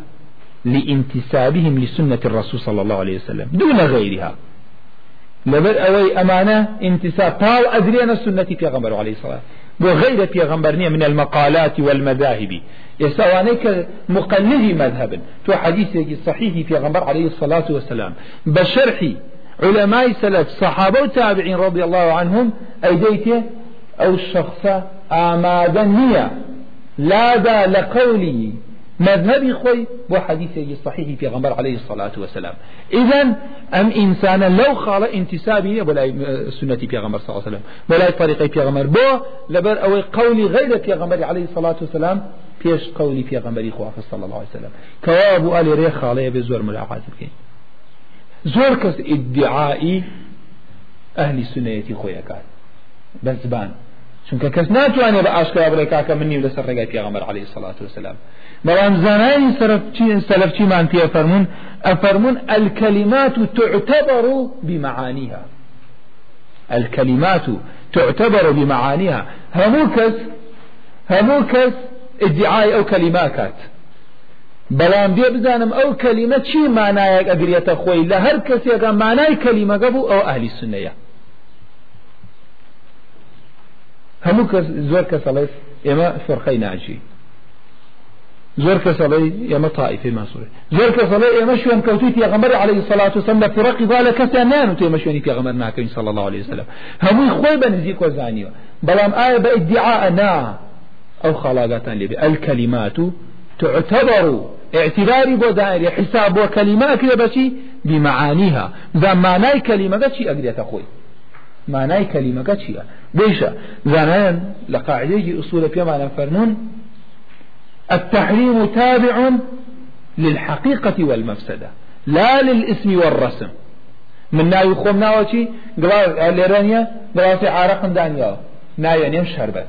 لانتسابهم لسنة الرسول صلى الله عليه وسلم. دون غيرها. لبر أوي أمانة انتساب. طاو أدرينا السنة في غمر عليه الصلاة وغير في غنبرنية من المقالات والمذاهب. يسوانيك مقلدي مذهب. تو حديث صحيح في غنبر عليه الصلاة والسلام. بشرح علماء سلف صحابة وتابعين رضي الله عنهم أيديك أو الشخص آمادنية لا دا لقوله مذهبي خوي بو حديث صحيح في غنبر عليه الصلاة والسلام إذا أم إنسانا لو خال انتسابي ولا سنة في غنبر صلى الله عليه وسلم. ولا طريقة في غنبر بو لبر أو قولي غير في غنبر عليه الصلاة والسلام فيش قولي في غنبر خواه صلى الله عليه وسلم. كواب آل ريخ خالي بزور ملاحظة بكين زور كس ادعائي أهل السنة خويا كان بزبان چونکە کەس ناتوانێت بە ئاشکرا بڵێ کاکە منی لەسەر ڕێگای پێغەمبەر عليه الصلاة والسلام بەڵام زانانی سەلفچیمان پێ فەرمونون؟ ئەفەرمونون الكلمات تعتبر بمعانيها. الكلمات تعتبر بمعانيها. همو كس همو كس ادعاء أو كلمات بەڵام بێ بزانم ئەو کەلیمە چی مانایەک ئەگرێتە خۆی؟ لە هەر کەسێکە مانای کەلیمەگە بوو ئەو ئەهلی سنەیە. هەموو کەس زۆر کەس ئەڵێ ئێمە فەرقەی ناجی زۆر کەسەڵی ئێمە تائیفی ماسوورێ زۆر کەسەڵی ئێمە شوێن کەوتوی پێغەمبەر عليه الصلاة والسلام. لە فڕقی وا لە کەسیان نان تو ئێمە شوێنی صلى الله عليه وسلم. هەمووی خۆی بە نزیک وەزانیوە بەڵام ئایا بە ئیدعاء نا. ئەو خەڵاگاتان لێبێ الكلمات تعتبر اعتباري بو دائري حساب بو كلمة كده بشي بمعانيها. ذا معناي كلمة شي أقريت أخوي معناي كلمة شي. بيشا زانان لقاعدة أصول معنى فرمون التحريم تابع للحقيقة والمفسدة لا للاسم والرسم. من ناوي خوم ناوشي قال ليرانيا قال عارق دانيا ناوي نيم شربت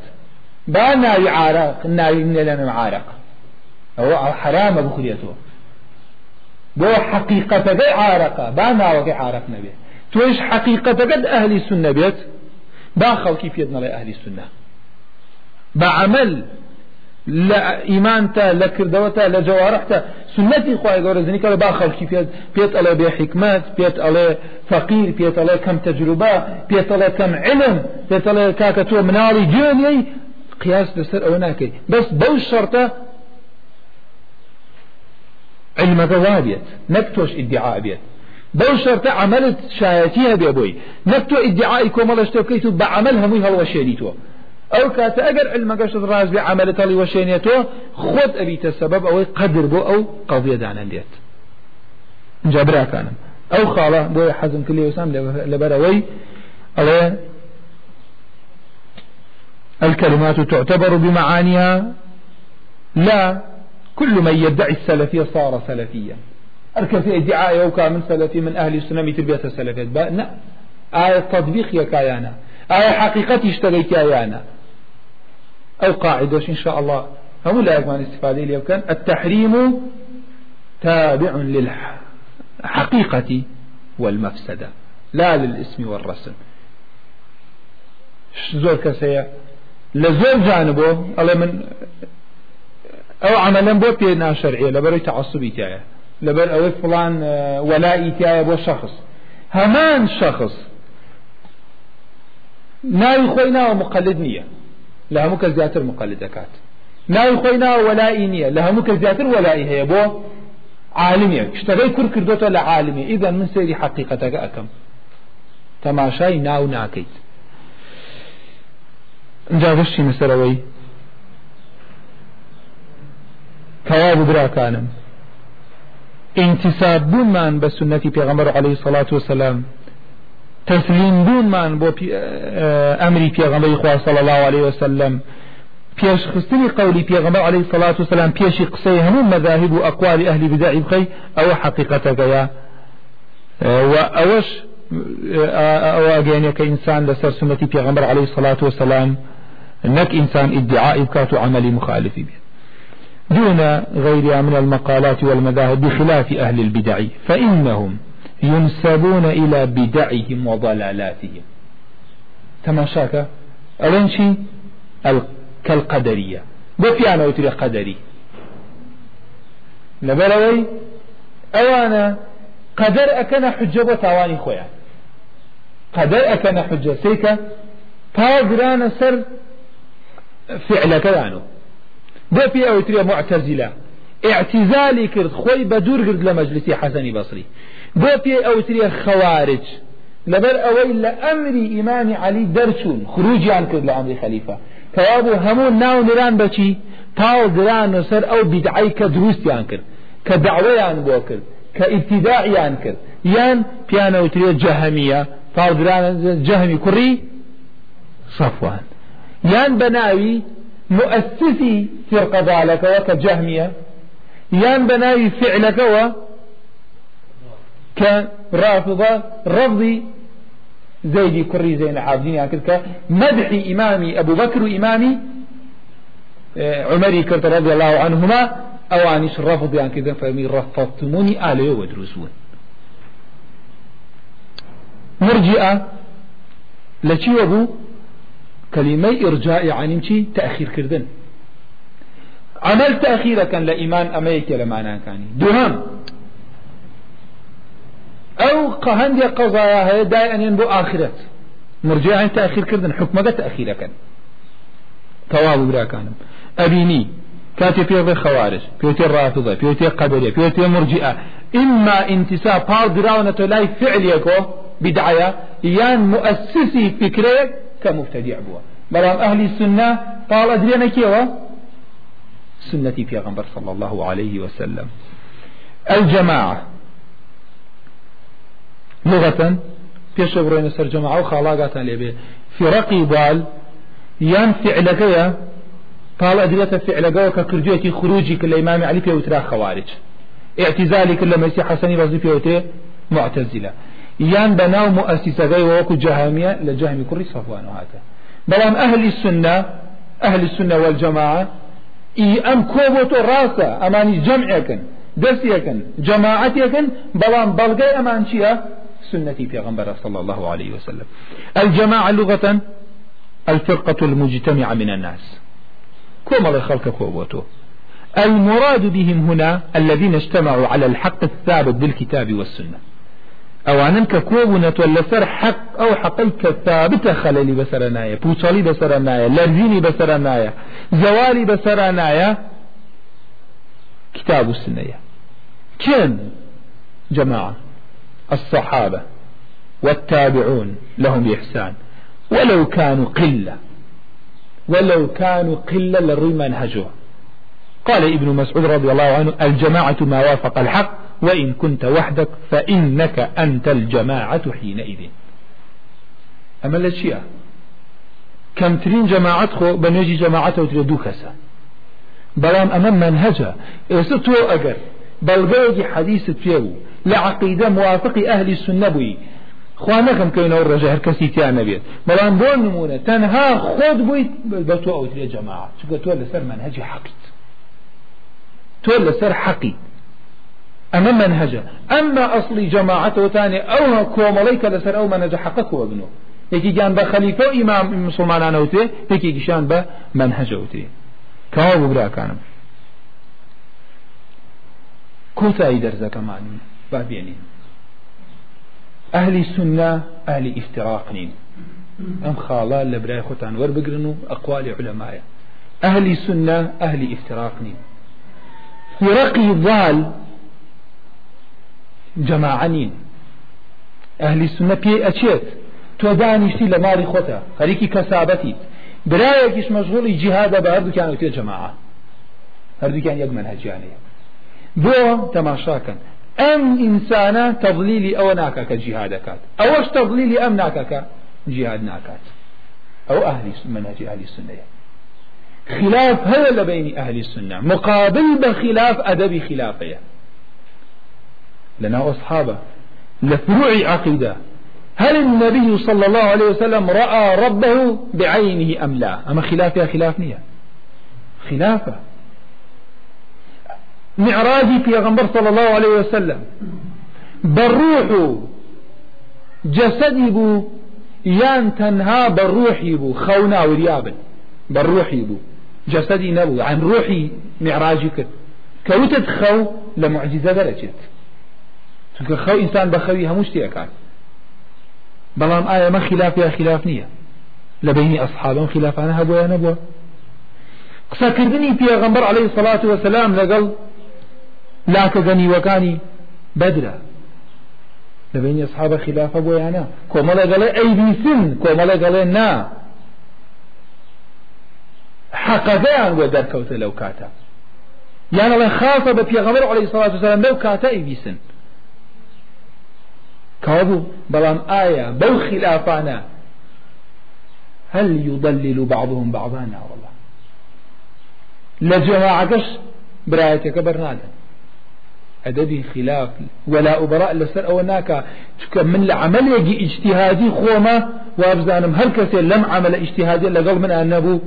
با ناوي عارق ناوي من لنا عارق هو حرام بخريته بو حقيقة عارقة با ناوي عارق نبي تويش حقيقة قد أهل السنة بيت با خلقي في يدنا أهل السنة بعمل لا إيمانتا لا كردوتا لا جوارحتا. سنتي خواهي قول زني كلا باخل كيف بيت على بحكمات بيت على فقير بيت على كم تجربة بيت على كم علم بيت على كاكتو مناري جوني قياس لسر أو ناكي بس بو الشرطة علمك وابيت نكتوش ادعاء بيت بو شرطة عملت شايتيها بيبوي نكتو ادعائكم الله اشتوكيتو بعملها مي هالوشينيتو أو كات اگر علم قشت راز بعمل تلي وشينيتو خود أبيت السبب أو قدر بو أو قضية دانا ديت. جابرا كان أو خالة بو حزم كل يوسام لبروي عليه الكلمات تعتبر بمعانيها. لا كل من يدعي السلفية صار سلفيا. أركن في ادعاء يوكا من سلفي من أهل السنة تربية السلفية لا آية تطبيق يا كيانا آية حقيقة اشتغيت يا أو قاعدة إن شاء الله. هم لا يكون استفادة لي كان التحريم تابع للحقيقة والمفسدة لا للاسم والرسم. زور كسيا لزور جانبه الله من أو عملا بو بينا شرعية لبري تعصبي لبر أو فلان آه، ولائي تاعي بو شخص. همان شخص لە هەموو کە زیاتر مقالد دەکات. ناوی خۆی ناو وەلای نییە. لە هەموو کە زیاتر وەلای هەیە بۆ عالمیە. شتەکەی کورد کردوتە لە عالمی. ئیدەن من سێری حقیقەتەکە ئەەکەم. تەماشای ناو ناکەیت. جاگەشتی مەسەرەوەی. تەواو براکانم. ئینتیساب بوومان بە سنەتی پێغەمبەر عەلەی سەڵات وسەلام تسلیم بوونمان بۆ ئەمری پێغەمبەری خوا صلی الله عليه وسلم. پێشخستنی قولی پێغەمبەر عليه الصلاة والسلام پێشی قسەی هەموو مذاهب و ئەقوالی ئەهلی بدعی بخەی ئەوە حقیقەتەکەیە و ئەوەش ئەوە ئەگەێنێ کە ئینسان لەسەر سنەتی پێغەمبەر عليه الصلاة والسلام نك إنسان ادعاء بكات عملي مخالف به دون غيرها من المقالات والمذاهب بخلاف أهل البدع فإنهم ينسبون إلى بدعهم وضلالاتهم. تماشاك؟ ألين شي؟ كالقدرية. بفي أنا وتري قدري. لبلوي أوانا قدر أكن حجة بتواني خويا. قدر أكن حجة. سيكا تاغران سر فعلك لانو بفي أو تري معتزلة. اعتزالي كرد خوي بدور كرد لمجلسي حسني بصري. بۆ پێ ئەوترێ خوارج لەبەر ئەوەی لە ئەمری ئیمانی علی دەرچوون خروجیان کرد لە ئەمری خەلیفە. کەوابوو هەموو ناو نران بەچی تاو گران و سەر ئەو بیدعی کە دروستیان کرد کە دعوەیان بۆ کرد کە ئیبتیداعیان کرد. یان جەهەمیە تاو گران جەهەمی کوڕی صفوان. یان بەناوی مؤسسی فرقە ضالەکەوە کە جەهمیە یان بەناوی فعلەکەوە كرافضة رفضي زيدي كري زين العابدين. يعني كذا مدح إمامي أبو بكر وإمامي آه، عمري كرت رضي الله عنهما أو عنيش رفض يعني كذا فمي رفضتموني آلي ودرسون مرجئة لشي وبو كلمة إرجاء عن تأخير كردن. عمل تأخير كان لإيمان أميك لما كان دوهم أو قهندي قضايا هي دائما بو آخرت مرجع تأخير كردن حكمك تأخير كان تواب برا كانم أبيني كاتي في خوارج في رافضة في قدرية في مرجئة إما انتساب بار دراونة لاي فعل يكو بدعية يان مؤسسي فكرة كمبتدع بوا بلام أهل السنة قال أدرينا كيوا سنتي في غنبر صلى الله عليه وسلم. الجماعة. لغة في شبرين سر جماعة وخالاقات لبي في رقي بال يان فعلك يا قال أدلة فعلك وككردوية خروجي كل إمام علي في وترا خوارج اعتزالي كل مسيح حسني رضي في وترا معتزلة يان بناو مؤسسة غير وكو جهامية لجهمي كل صفوان هذا بلام أهل السنة أهل السنة والجماعة إي أم كوبوتو راسا أماني جمعكن دسيكن جماعتيكن بلام بلغي أمان شيا سنتي في غنبرة صلى الله عليه وسلم. الجماعة لغة الفرقة المجتمعة من الناس. كما الله خلق كوبوتو المراد بهم هنا الذين اجتمعوا على الحق الثابت بالكتاب والسنة. ئەو حەقەی کە ثابتە خەلەلی بەسرە نایە پوچەڵی بەسرە نایە لەرزینی بەسرە نایە زەوالی بەسرە نایە كتاب السنية كن جماعة؟ الصحابة والتابعون لهم بإحسان. ولو كانوا قلة ولو كانوا قلة للري منهجها قال ابن مسعود رضي الله عنه الجماعة ما وافق الحق وإن كنت وحدك فإنك أنت الجماعة حينئذ. أما الأشياء كم ترين جماعة خو بنجي جماعته وتردو كسا. بلام أمام منهجة إستو أجر بل حديث فيه لعقيدة موافق أهل السنة بوي. خوانەکەم کەینەوە ڕێژە هەر کەسی تیان نەبێت. بەڵام بۆ نمونە تەنها خۆت بوویت بە تۆ ئەوترێ جەماعە چکە تۆ لەسەر منهجی حەقیت. تۆ لەسەر حەقی ئەمە منهجە ئەمما ئەسڵی جەماعەتەوە تانێ ئەو کۆمەڵی کە لەسەر ئەو منهجە حەقەکەوە بنەوە یەکیگیان بە خەلیفە و ئیمام مسلمانانەوتێ یەکێکیشان بە منهجەوتێ کەوا بگراکانم کۆتایی دەرزەکەمانی با بێنین ئەهلی سنە ئەهلی ئیفتراق نین ئەم خاڵە لە برای خۆتان وەربگرن و ئەقوالی علەمایە ئەهلی سنە ئیفتراق نین فرقی ضال جەماعنین ئەهلی سنە پێی ئەچێت تۆ دانیشتی لە ماڵی خۆتە خەریکی کەسابەتیت برایەکیش مەشغوڵی جیهادە بە هەردووکیان وتێ جەماعە هەردووکیان یەک بۆ تەماشاکەن ئینسانە تەضلیلی ئەوە ناکە کە جیهاد دەکات ئەوەش تەضلیلی ئەم ناکەکە جیهاد ناکات ئەو ئەهلی منهجی ئەهلی سنەیە خلاف لە بینی ئەهلی سنە مقابل بخلاف ئەدەبی خلافەیە لنا أصحابه. لفروع عقيدة. هل النبي صلى الله عليه وسلم رأى ربه بعينه أم لا؟ أما خلافها خلاف نية معراجي في غنبر صلى الله عليه وسلم. بالروح جسدي بو يان تنها بالروحي بو خونا وريابا بالروحي بو جسدي نبو. عن روحي معراجي كت كوتت خو لمعجزة درجت خەو ئینسان بە خەوی هەموو شتێکات بەڵام ئایا مە خلاف یا خلاف نییە؟ لە بینی ئەصحابم خلافانە هەبووە نەبووە؟ قسەکردنی پێغەمبەر عليه سڵات وسلام لەگەڵ لاکە گەنیوەکانی بەدرە لە بینی ئەصحابە خلافە بۆ یانە کۆمەڵە گەڵێ ئەیبیسن کۆمەڵە گەڵێ نا. حەقەدەیان بۆ دەرکەوتە لەو کاتە یانەڵێ خاصە بە پێغەمبەر عليه سڵات وسلام لەو کاتە ئەیبیسن كابو بلان آية بو خلافانا. هل يضلل بعضهم بعضا والله. لجماعة برأيتك برنادا أدبي خلاف. ولا أبراء لسر أو ناكا من العمل يجي اجتهادي خوما وأبزانم هل كسي لم عمل اجتهادي لقل من النبو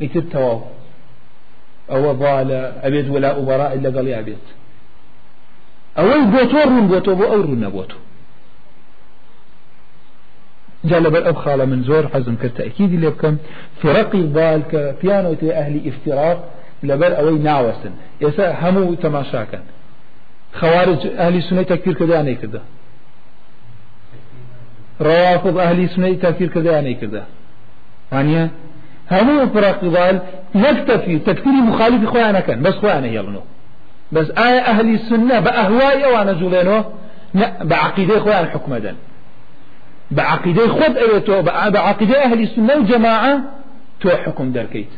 يتتواو أو ضال أبيت ولا أبراء إلا قال يا أبيت. أو بوتور من بوتو بو أو نبوتو جا لەبەر ئەو خاڵە من زۆر حەزم کرد تأکیدی لێ بکەم فرقی ضال کە پیانەوە ئەهلی افتراق. لەبەر ئەوەی ناوەستن ئێستا هەموو تەماشاکەن خوارج ئەهلی سنەی تەکفیر کردیان نەیکردە ڕوافض ئەهلی سنەی تەکفیر کردیان نەیکردە وانە هەموو فرقی ضال نكتفي تكفير مخالف إخوانا كان بس إخوانا يلنو. بس آية أهل السنة بأهواء وأنا جولينو بعقيدة إخوانا حكم دن. بعقيدة خود أيتو بعقيدة أهل السنة وجماعة تو حكم دركيت.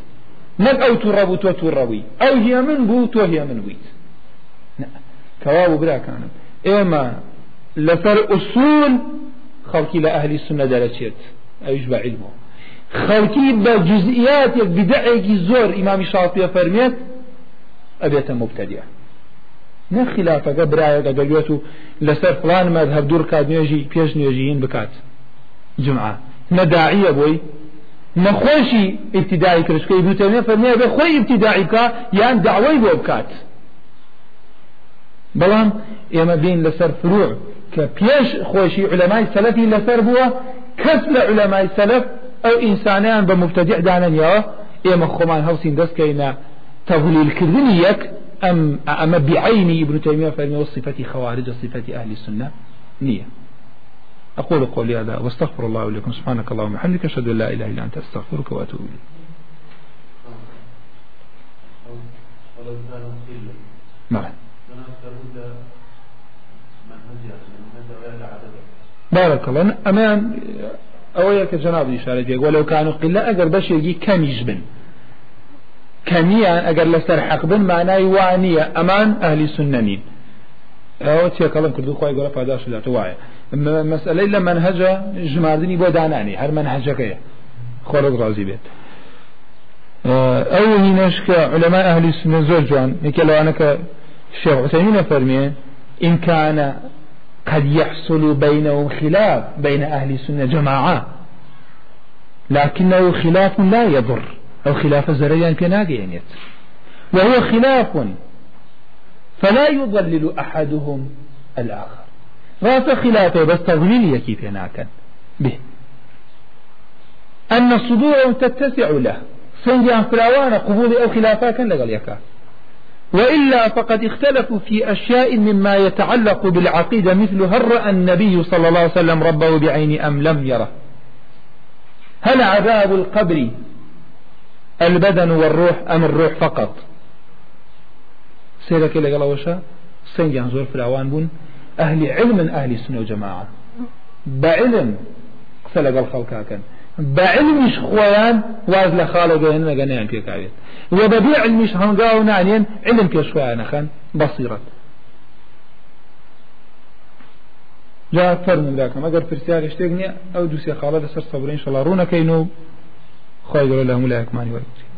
نك أو تربو تو تربوي أو هي من بو تو كواب بلا كان. إما لفر أصول خلقي لأهل السنة درجات أيش بعلمه خلقي بجزئيات بدعي زور إمام الشافعي فرميت أبيت مبتدئ نه خلافەکە برایەکە دەگوێت و لەسەر فلان مەذهب دوور کات نوێژی پێش نوێژیین بکات. جمعە نەداعیە بۆی نەخۆشی ابتدایی کرشکەی بوتێنێ فەرمێ بێ خۆی ابتدایی بکە یان داوای بۆ بکات. بەڵام ئێمە بین لەسەر فروع کە پێش خۆشی علەمای سەلەفی لەسەر بووە کەس لە علەمای سەلەف ئەو ئینسانیان بە مفتەدیع دانەنیەوە ئێمە خۆمان هەڵسین دەستکەینە یەک أم أما بعيني ابن تيمية فإنه صفة خوارج صفة أهل السنة نية أقول قولي هذا واستغفر الله لكم سبحانك اللهم وبحمدك أشهد أن لا إله إلا أنت أستغفرك وأتوب إليك. نعم. بارك الله ئەمان ئەوەیە کە جەنابی شارە دێک وەلو کانو قلە ئەگەر بەشێکی کەمیش بن. کەمیان ئەگەر لەسەر حەق بن مانای وانە ئەمان ئەهلی سنەنین ئەوە تێکەڵم کردو خۆی گەۆرە پاداش دەات وایە. مەسئلەی لە منهەجە ژماردننی بۆ دانانی هەر منهەجەکەیە خۆرەک ڕازی بێت. ئەو هینەشکە لەمای ئەهلی سنە زۆر جوان. یکە لەوانەکە الشيخ عثيمين فرمي إن كان قد يحصل بينهم خلاف بين أهل السنة جماعة لكنه خلاف لا يضر أو خلاف زريان كناقينيت وهو خلاف فلا يضلل أحدهم الآخر. رأس خلافه بس تضليل كيف هناك. به. أن صدورهم تتسع له. سنجي فراوان قبول أو خلافات لقل يكا وإلا فقد اختلفوا في أشياء مما يتعلق بالعقيدة مثل هل رأى النبي صلى الله عليه وسلم ربه بعين أم لم يره؟ هل عذاب القبر البدن والروح أم الروح فقط؟ سيرك لقل وشا سنجي زور فراوان بون أهل علم من أهل السنة وجماعة بعلم سلق الخلق كان بعلمش خوان واز لخالق جهنم جنان في كعبيت وببيع علمش هنقاو نعنين علم كشوان خان بصيرة. جاء أكثر من ذاك. ما قد فرسيار اشتغني أو دوسي خالد سر صبرين إن شاء الله. رونا كينو خواهي قولوا لهم لا يكماني ويكتي